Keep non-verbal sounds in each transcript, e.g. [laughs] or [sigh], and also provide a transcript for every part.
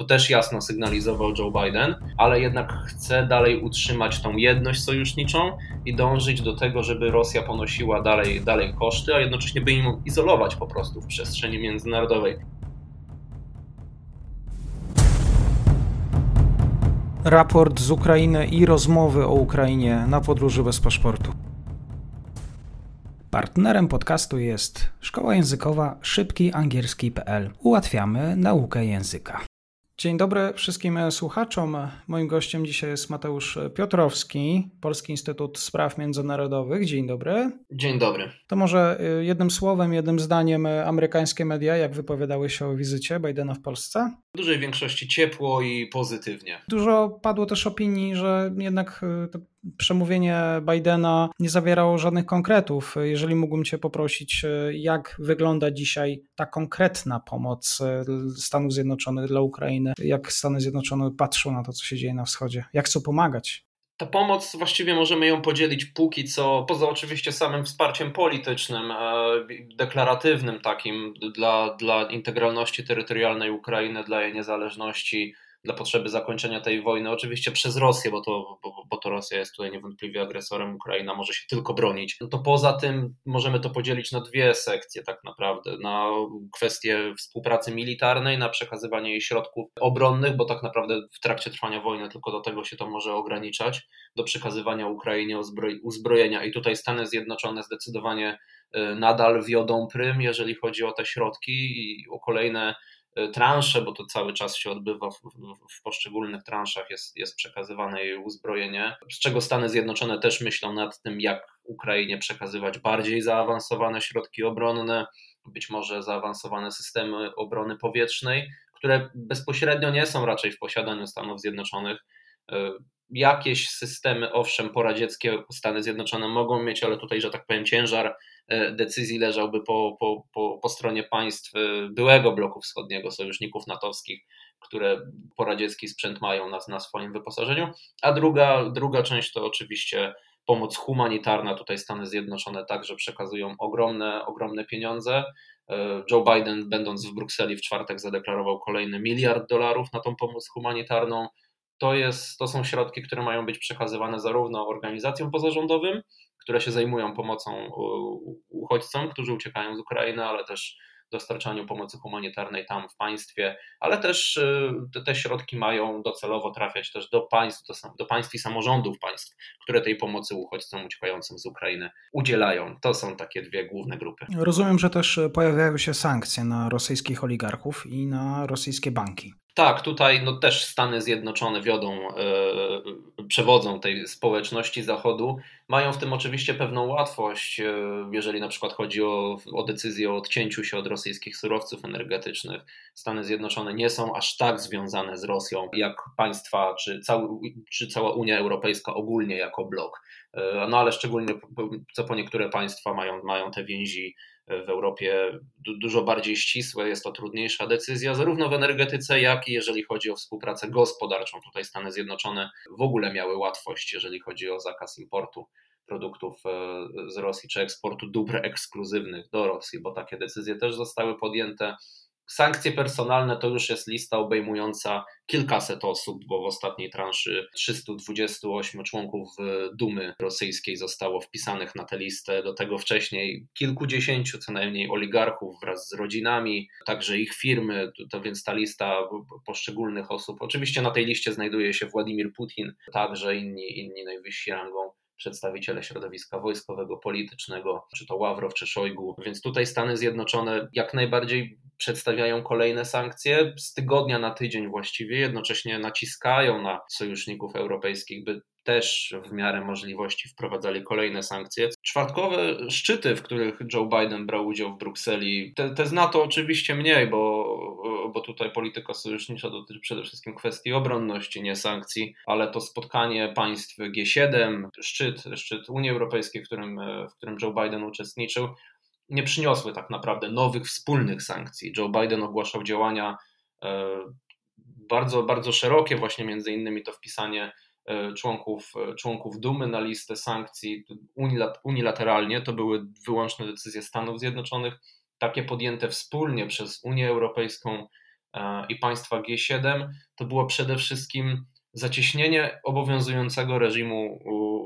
To też jasno sygnalizował Joe Biden, ale jednak chce dalej utrzymać tą jedność sojuszniczą i dążyć do tego, żeby Rosja ponosiła dalej, dalej koszty, a jednocześnie by im izolować po prostu w przestrzeni międzynarodowej. Raport z Ukrainy i rozmowy o Ukrainie na podróży bez paszportu. Partnerem podcastu jest Szkoła Językowa szybkiangielski.pl. Ułatwiamy naukę języka. Dzień dobry wszystkim słuchaczom. Moim gościem dzisiaj jest Mateusz Piotrowski, Polski Instytut Spraw Międzynarodowych. Dzień dobry. Dzień dobry. To może y, jednym słowem, jednym zdaniem y, amerykańskie media, jak wypowiadały się o wizycie Bidena w Polsce? W dużej większości ciepło i pozytywnie. Dużo padło też opinii, że jednak y, przemówienie Bidena nie zawierało żadnych konkretów. Jeżeli mógłbym Cię poprosić, jak wygląda dzisiaj ta konkretna pomoc Stanów Zjednoczonych dla Ukrainy, jak Stany Zjednoczone patrzą na to, co się dzieje na wschodzie, jak chcą pomagać? Ta pomoc właściwie możemy ją podzielić póki co, poza oczywiście samym wsparciem politycznym, e, deklaratywnym takim dla, dla integralności terytorialnej Ukrainy, dla jej niezależności, dla potrzeby zakończenia tej wojny, oczywiście przez Rosję, bo to, bo, bo to Rosja jest tutaj niewątpliwie agresorem, Ukraina może się tylko bronić. No to poza tym możemy to podzielić na dwie sekcje tak naprawdę, na kwestię współpracy militarnej, na przekazywanie jej środków obronnych, bo tak naprawdę w trakcie trwania wojny tylko do tego się to może ograniczać, do przekazywania Ukrainie uzbrojenia i tutaj Stany Zjednoczone zdecydowanie y, nadal wiodą prym, jeżeli chodzi o te środki i o kolejne transze, bo to cały czas się odbywa w, w, w, poszczególnych transzach, jest, jest przekazywane jej uzbrojenie, z czego Stany Zjednoczone też myślą nad tym, jak Ukrainie przekazywać bardziej zaawansowane środki obronne, być może zaawansowane systemy obrony powietrznej, które bezpośrednio nie są raczej w posiadaniu Stanów Zjednoczonych. E, jakieś systemy, owszem, poradzieckie Stany Zjednoczone mogą mieć, ale tutaj, że tak powiem, ciężar E, decyzji leżałby po, po, po, po stronie państw e, byłego bloku wschodniego, sojuszników natowskich, które poradziecki sprzęt mają na, na swoim wyposażeniu. A druga, druga część to oczywiście pomoc humanitarna. Tutaj Stany Zjednoczone także przekazują ogromne, ogromne pieniądze. E, Joe Biden, będąc w Brukseli w czwartek, zadeklarował kolejny miliard dolarów na tą pomoc humanitarną. To, jest, to są środki, które mają być przekazywane zarówno organizacjom pozarządowym, które się zajmują pomocą uchodźcom, którzy uciekają z Ukrainy, ale też dostarczaniu pomocy humanitarnej tam w państwie, ale też y, te, środki mają docelowo trafiać też do państw, do, do państw i samorządów państw, które tej pomocy uchodźcom uciekającym z Ukrainy udzielają. To są takie dwie główne grupy. Rozumiem, że też pojawiają się sankcje na rosyjskich oligarchów i na rosyjskie banki. Tak, tutaj no, też Stany Zjednoczone wiodą, yy, przewodzą tej społeczności Zachodu. Mają w tym oczywiście pewną łatwość, yy, jeżeli na przykład chodzi o, o decyzję o odcięciu się od rosyjskich surowców energetycznych. Stany Zjednoczone nie są aż tak związane z Rosją jak państwa, czy, cały, czy cała Unia Europejska ogólnie jako blok. Yy, no ale szczególnie co po niektóre państwa mają, mają te więzi w Europie dużo bardziej ścisłe, jest to trudniejsza decyzja, zarówno w energetyce, jak i jeżeli chodzi o współpracę gospodarczą. Tutaj Stany Zjednoczone w ogóle miały łatwość, jeżeli chodzi o zakaz importu produktów e, z Rosji, czy eksportu dóbr ekskluzywnych do Rosji, bo takie decyzje też zostały podjęte. Sankcje personalne to już jest lista obejmująca kilkaset osób, bo w ostatniej transzy 328 członków Dumy rosyjskiej zostało wpisanych na tę listę. Do tego wcześniej kilkudziesięciu co najmniej oligarchów wraz z rodzinami, także ich firmy, to więc ta lista poszczególnych osób. Oczywiście na tej liście znajduje się Władimir Putin, także inni, inni najwyżsi rangą przedstawiciele środowiska wojskowego, politycznego, czy to Ławrow, czy Szojgu. Więc tutaj Stany Zjednoczone jak najbardziej przedstawiają kolejne sankcje z tygodnia na tydzień właściwie, jednocześnie naciskają na sojuszników europejskich, by też w miarę możliwości wprowadzali kolejne sankcje. Czwartkowe szczyty, w których Joe Biden brał udział w Brukseli, te, te zna to oczywiście mniej, bo, bo tutaj polityka sojusznicza dotyczy przede wszystkim kwestii obronności, nie sankcji, ale to spotkanie państw G7, szczyt, szczyt Unii Europejskiej, w którym, w którym Joe Biden uczestniczył, nie przyniosły tak naprawdę nowych wspólnych sankcji. Joe Biden ogłaszał działania e, bardzo, bardzo szerokie, właśnie między innymi to wpisanie e, członków, e, członków Dumy na listę sankcji unilateralnie. To były wyłączne decyzje Stanów Zjednoczonych, takie podjęte wspólnie przez Unię Europejską, i państwa G7 to było przede wszystkim zacieśnienie obowiązującego reżimu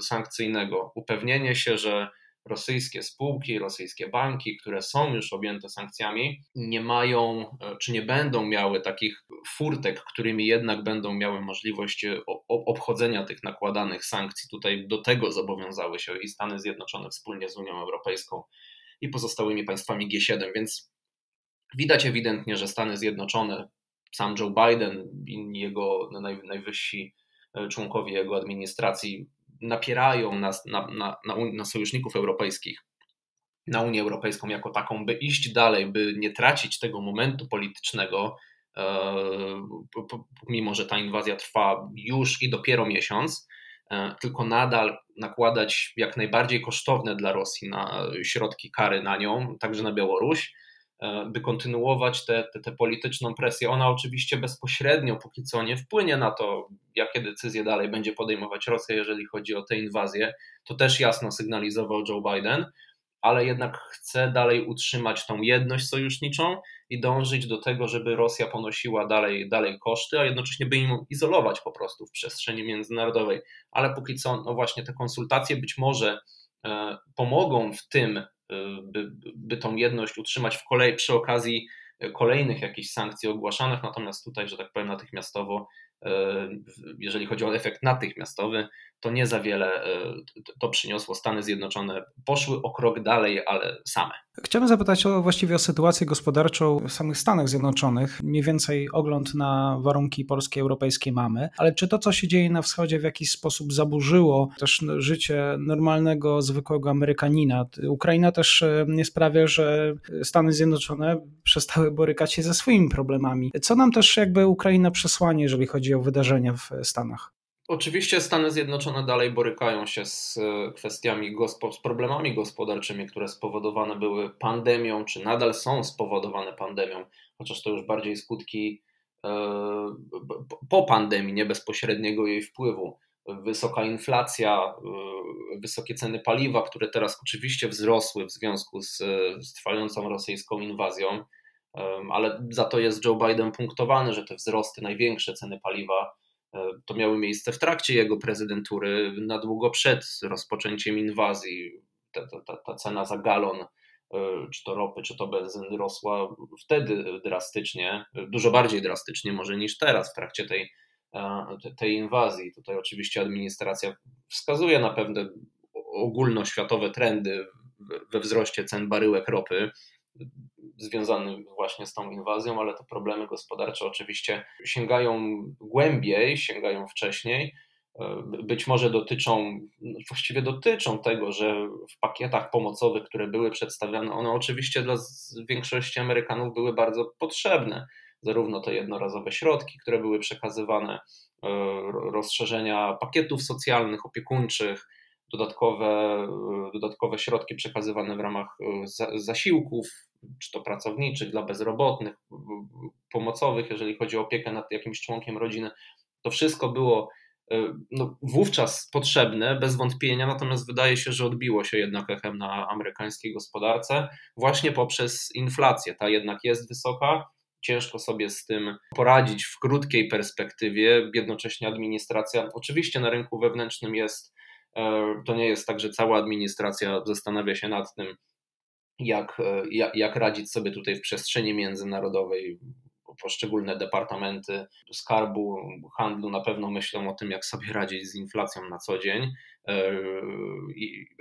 sankcyjnego, upewnienie się, że rosyjskie spółki, rosyjskie banki, które są już objęte sankcjami, nie mają e, czy nie będą miały takich furtek, którymi jednak będą miały możliwość e, obchodzenia tych nakładanych sankcji. Tutaj do tego zobowiązały się i Stany Zjednoczone wspólnie z Unią Europejską i pozostałymi państwami G7, więc widać ewidentnie, że Stany Zjednoczone, sam Joe Biden i jego najwyżsi e, członkowie jego administracji napierają na, na, na, na sojuszników europejskich, na Unię Europejską jako taką, by iść dalej, by nie tracić tego momentu politycznego, e, mimo że ta inwazja trwa już i dopiero miesiąc, e, tylko nadal nakładać jak najbardziej kosztowne dla Rosji na środki kary na nią, także na Białoruś, by kontynuować tę polityczną presję. Ona oczywiście bezpośrednio póki co nie wpłynie na to, jakie decyzje dalej będzie podejmować Rosja, jeżeli chodzi o tę inwazję. To też jasno sygnalizował Joe Biden, ale jednak chce dalej utrzymać tą jedność sojuszniczą i dążyć do tego, żeby Rosja ponosiła dalej, dalej koszty, a jednocześnie by im izolować po prostu w przestrzeni międzynarodowej. Ale póki co, no właśnie te konsultacje być może e, pomogą w tym, by, by tą jedność utrzymać w kolej, przy okazji kolejnych jakichś sankcji ogłaszanych, natomiast tutaj, że tak powiem, natychmiastowo, e, jeżeli chodzi o efekt natychmiastowy, to nie za wiele e, to przyniosło. Stany Zjednoczone poszły o krok dalej, ale same. Chciałbym zapytać o, właściwie o sytuację gospodarczą w samych Stanach Zjednoczonych. Mniej więcej ogląd na warunki polskie, europejskie mamy, ale czy to, co się dzieje na wschodzie, w jakiś sposób zaburzyło też życie normalnego, zwykłego Amerykanina? Ukraina też e, nie sprawia, że Stany Zjednoczone przestały borykać się ze swoimi problemami. Co nam też jakby Ukraina przesłanie, jeżeli chodzi o wydarzenia w Stanach? Oczywiście Stany Zjednoczone dalej borykają się z e, kwestiami, z problemami gospodarczymi, które spowodowane były pandemią, czy nadal są spowodowane pandemią, chociaż to już bardziej skutki e, po pandemii, nie bezpośredniego jej wpływu. Wysoka inflacja, e, wysokie ceny paliwa, które teraz oczywiście wzrosły w związku z trwającą rosyjską inwazją, ale za to jest Joe Biden punktowany, że te wzrosty, największe ceny paliwa, E, to miały miejsce w trakcie jego prezydentury, na długo przed rozpoczęciem inwazji. Ta, ta, ta cena za galon, e, czy to ropy, czy to benzyny, rosła wtedy drastycznie, dużo bardziej drastycznie może niż teraz w trakcie tej, e, tej inwazji. Tutaj oczywiście administracja wskazuje na pewne ogólnoświatowe trendy we wzroście cen baryłek ropy związany właśnie z tą inwazją, ale te problemy gospodarcze oczywiście sięgają głębiej, sięgają wcześniej. E, być może dotyczą, właściwie dotyczą tego, że w pakietach pomocowych, które były przedstawiane, one oczywiście dla większości Amerykanów były bardzo potrzebne. Zarówno te jednorazowe środki, które były przekazywane, e, rozszerzenia pakietów socjalnych, opiekuńczych, dodatkowe, dodatkowe środki przekazywane w ramach e, zasiłków, czy to pracowniczych, dla bezrobotnych, pomocowych, jeżeli chodzi o opiekę nad jakimś członkiem rodziny. To wszystko było e, no, wówczas potrzebne, bez wątpienia, natomiast wydaje się, że odbiło się jednak echem na amerykańskiej gospodarce właśnie poprzez inflację. Ta jednak jest wysoka, ciężko sobie z tym poradzić w krótkiej perspektywie. Jednocześnie administracja, oczywiście na rynku wewnętrznym jest E, to nie jest tak, że cała administracja zastanawia się nad tym, jak, e, jak, jak radzić sobie tutaj w przestrzeni międzynarodowej. Poszczególne departamenty skarbu, handlu na pewno myślą o tym, jak sobie radzić z inflacją na co dzień. E,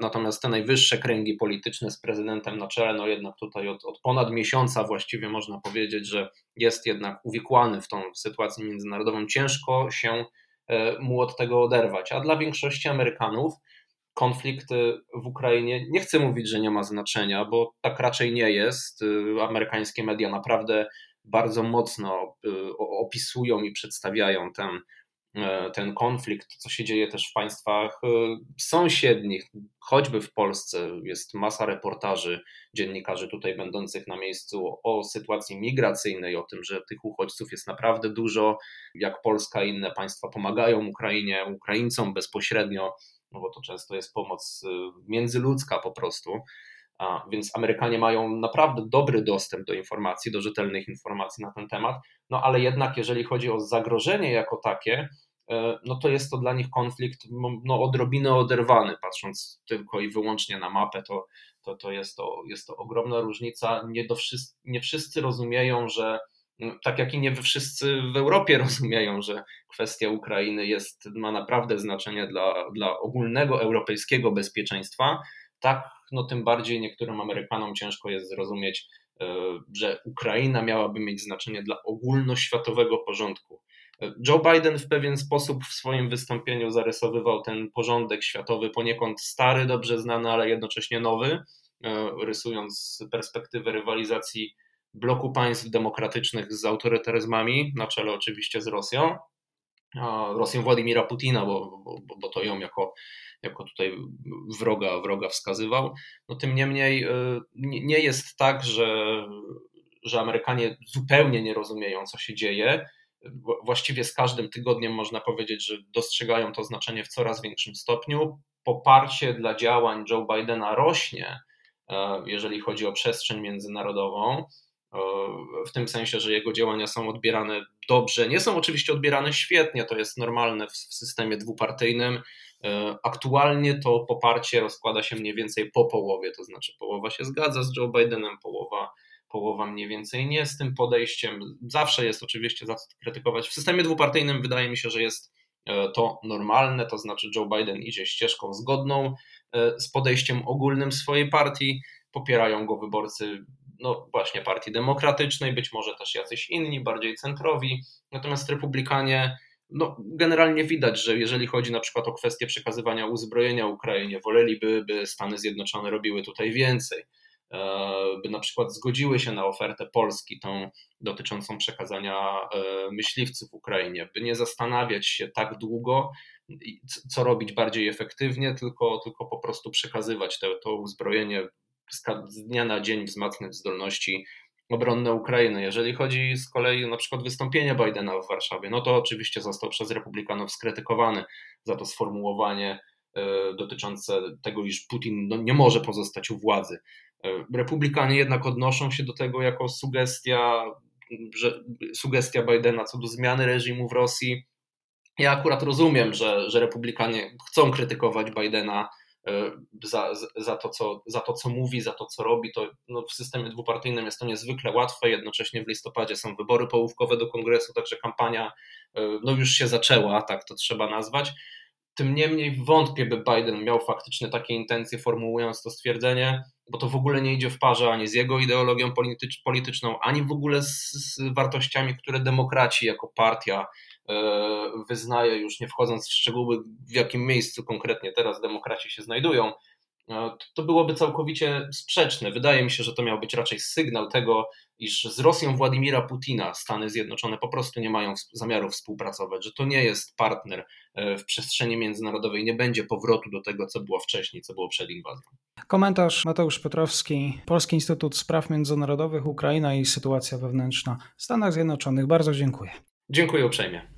natomiast te najwyższe kręgi polityczne z prezydentem na czele, no jednak tutaj od, od ponad miesiąca właściwie można powiedzieć, że jest jednak uwikłany w tą sytuację międzynarodową. Ciężko się E, mu od tego oderwać. A dla większości Amerykanów konflikt e, w Ukrainie, nie chcę mówić, że nie ma znaczenia, bo tak raczej nie jest. E, amerykańskie media naprawdę bardzo mocno opisują i przedstawiają ten E, ten konflikt, co się dzieje też w państwach e, sąsiednich, choćby w Polsce jest masa reportaży dziennikarzy tutaj będących na miejscu o sytuacji migracyjnej, o tym, że tych uchodźców jest naprawdę dużo, jak Polska i inne państwa pomagają Ukrainie, Ukraińcom bezpośrednio, no bo to często jest pomoc e, międzyludzka po prostu. A, więc Amerykanie mają naprawdę dobry dostęp do informacji, do rzetelnych informacji na ten temat, no ale jednak jeżeli chodzi o zagrożenie jako takie, e, no to jest to dla nich konflikt no, odrobinę oderwany, patrząc tylko i wyłącznie na mapę, to, to, to, jest, to jest to ogromna różnica. Nie, do wszyscy, nie wszyscy rozumieją, że tak jak i nie wszyscy w Europie [laughs] rozumieją, że kwestia Ukrainy jest, ma naprawdę znaczenie dla, dla ogólnego europejskiego bezpieczeństwa, tak no tym bardziej niektórym Amerykanom ciężko jest zrozumieć, e, że Ukraina miałaby mieć znaczenie dla ogólnoświatowego porządku. E, Joe Biden w pewien sposób w swoim wystąpieniu zarysowywał ten porządek światowy, poniekąd stary, dobrze znany, ale jednocześnie nowy, e, rysując perspektywę rywalizacji bloku państw demokratycznych z autorytaryzmami, na czele oczywiście z Rosją, Rosją Władimira Putina, bo, bo, bo to ją jako, jako tutaj wroga, wroga wskazywał. No tym niemniej y, nie jest tak, że, że Amerykanie zupełnie nie rozumieją, co się dzieje. Właściwie z każdym tygodniem można powiedzieć, że dostrzegają to znaczenie w coraz większym stopniu. Poparcie dla działań Joe Bidena rośnie, e, jeżeli chodzi o przestrzeń międzynarodową w tym sensie, że jego działania są odbierane dobrze. Nie są oczywiście odbierane świetnie, to jest normalne w systemie dwupartyjnym. E, aktualnie to poparcie rozkłada się mniej więcej po połowie, to znaczy połowa się zgadza z Joe Bidenem, połowa, połowa mniej więcej nie z tym podejściem. Zawsze jest oczywiście za co krytykować. W systemie dwupartyjnym wydaje mi się, że jest e, to normalne, to znaczy Joe Biden idzie ścieżką zgodną e, z podejściem ogólnym swojej partii, popierają go wyborcy no właśnie Partii Demokratycznej, być może też jacyś inni, bardziej centrowi. Natomiast Republikanie, no generalnie widać, że jeżeli chodzi na przykład o kwestię przekazywania uzbrojenia Ukrainie, woleliby, by Stany Zjednoczone robiły tutaj więcej by na przykład zgodziły się na ofertę Polski, tą dotyczącą przekazania e, myśliwców Ukrainie, by nie zastanawiać się tak długo, co robić bardziej efektywnie, tylko, tylko po prostu przekazywać te, to uzbrojenie z dnia na dzień wzmacniać zdolności obronne Ukrainy. Jeżeli chodzi z kolei na przykład wystąpienie Bidena w Warszawie, no to oczywiście został przez republikanów skrytykowany za to sformułowanie e, dotyczące tego, iż Putin no, nie może pozostać u władzy. Republikanie jednak odnoszą się do tego jako sugestia, że, sugestia Bidena co do zmiany reżimu w Rosji. Ja akurat rozumiem, że, że republikanie chcą krytykować Bidena E, za, za, to, co, za to, co mówi, za to, co robi. To no, w systemie dwupartyjnym jest to niezwykle łatwe. Jednocześnie w listopadzie są wybory połówkowe do kongresu, także kampania e, no, już się zaczęła, tak to trzeba nazwać. Tym niemniej wątpię, by Biden miał faktycznie takie intencje, formułując to stwierdzenie, bo to w ogóle nie idzie w parze ani z jego ideologią politycz, polityczną, ani w ogóle z, z wartościami, które demokraci jako partia E, wyznaje, już nie wchodząc w szczegóły, w jakim miejscu konkretnie teraz demokraci się znajdują, e, to byłoby całkowicie sprzeczne. Wydaje mi się, że to miał być raczej sygnał tego, iż z Rosją Władimira Putina Stany Zjednoczone po prostu nie mają zamiaru współpracować, że to nie jest partner e, w przestrzeni międzynarodowej, nie będzie powrotu do tego, co było wcześniej, co było przed inwazją. Komentarz Mateusz Piotrowski, Polski Instytut Spraw Międzynarodowych, Ukraina i sytuacja wewnętrzna w Stanach Zjednoczonych. Bardzo dziękuję. Dziękuję uprzejmie.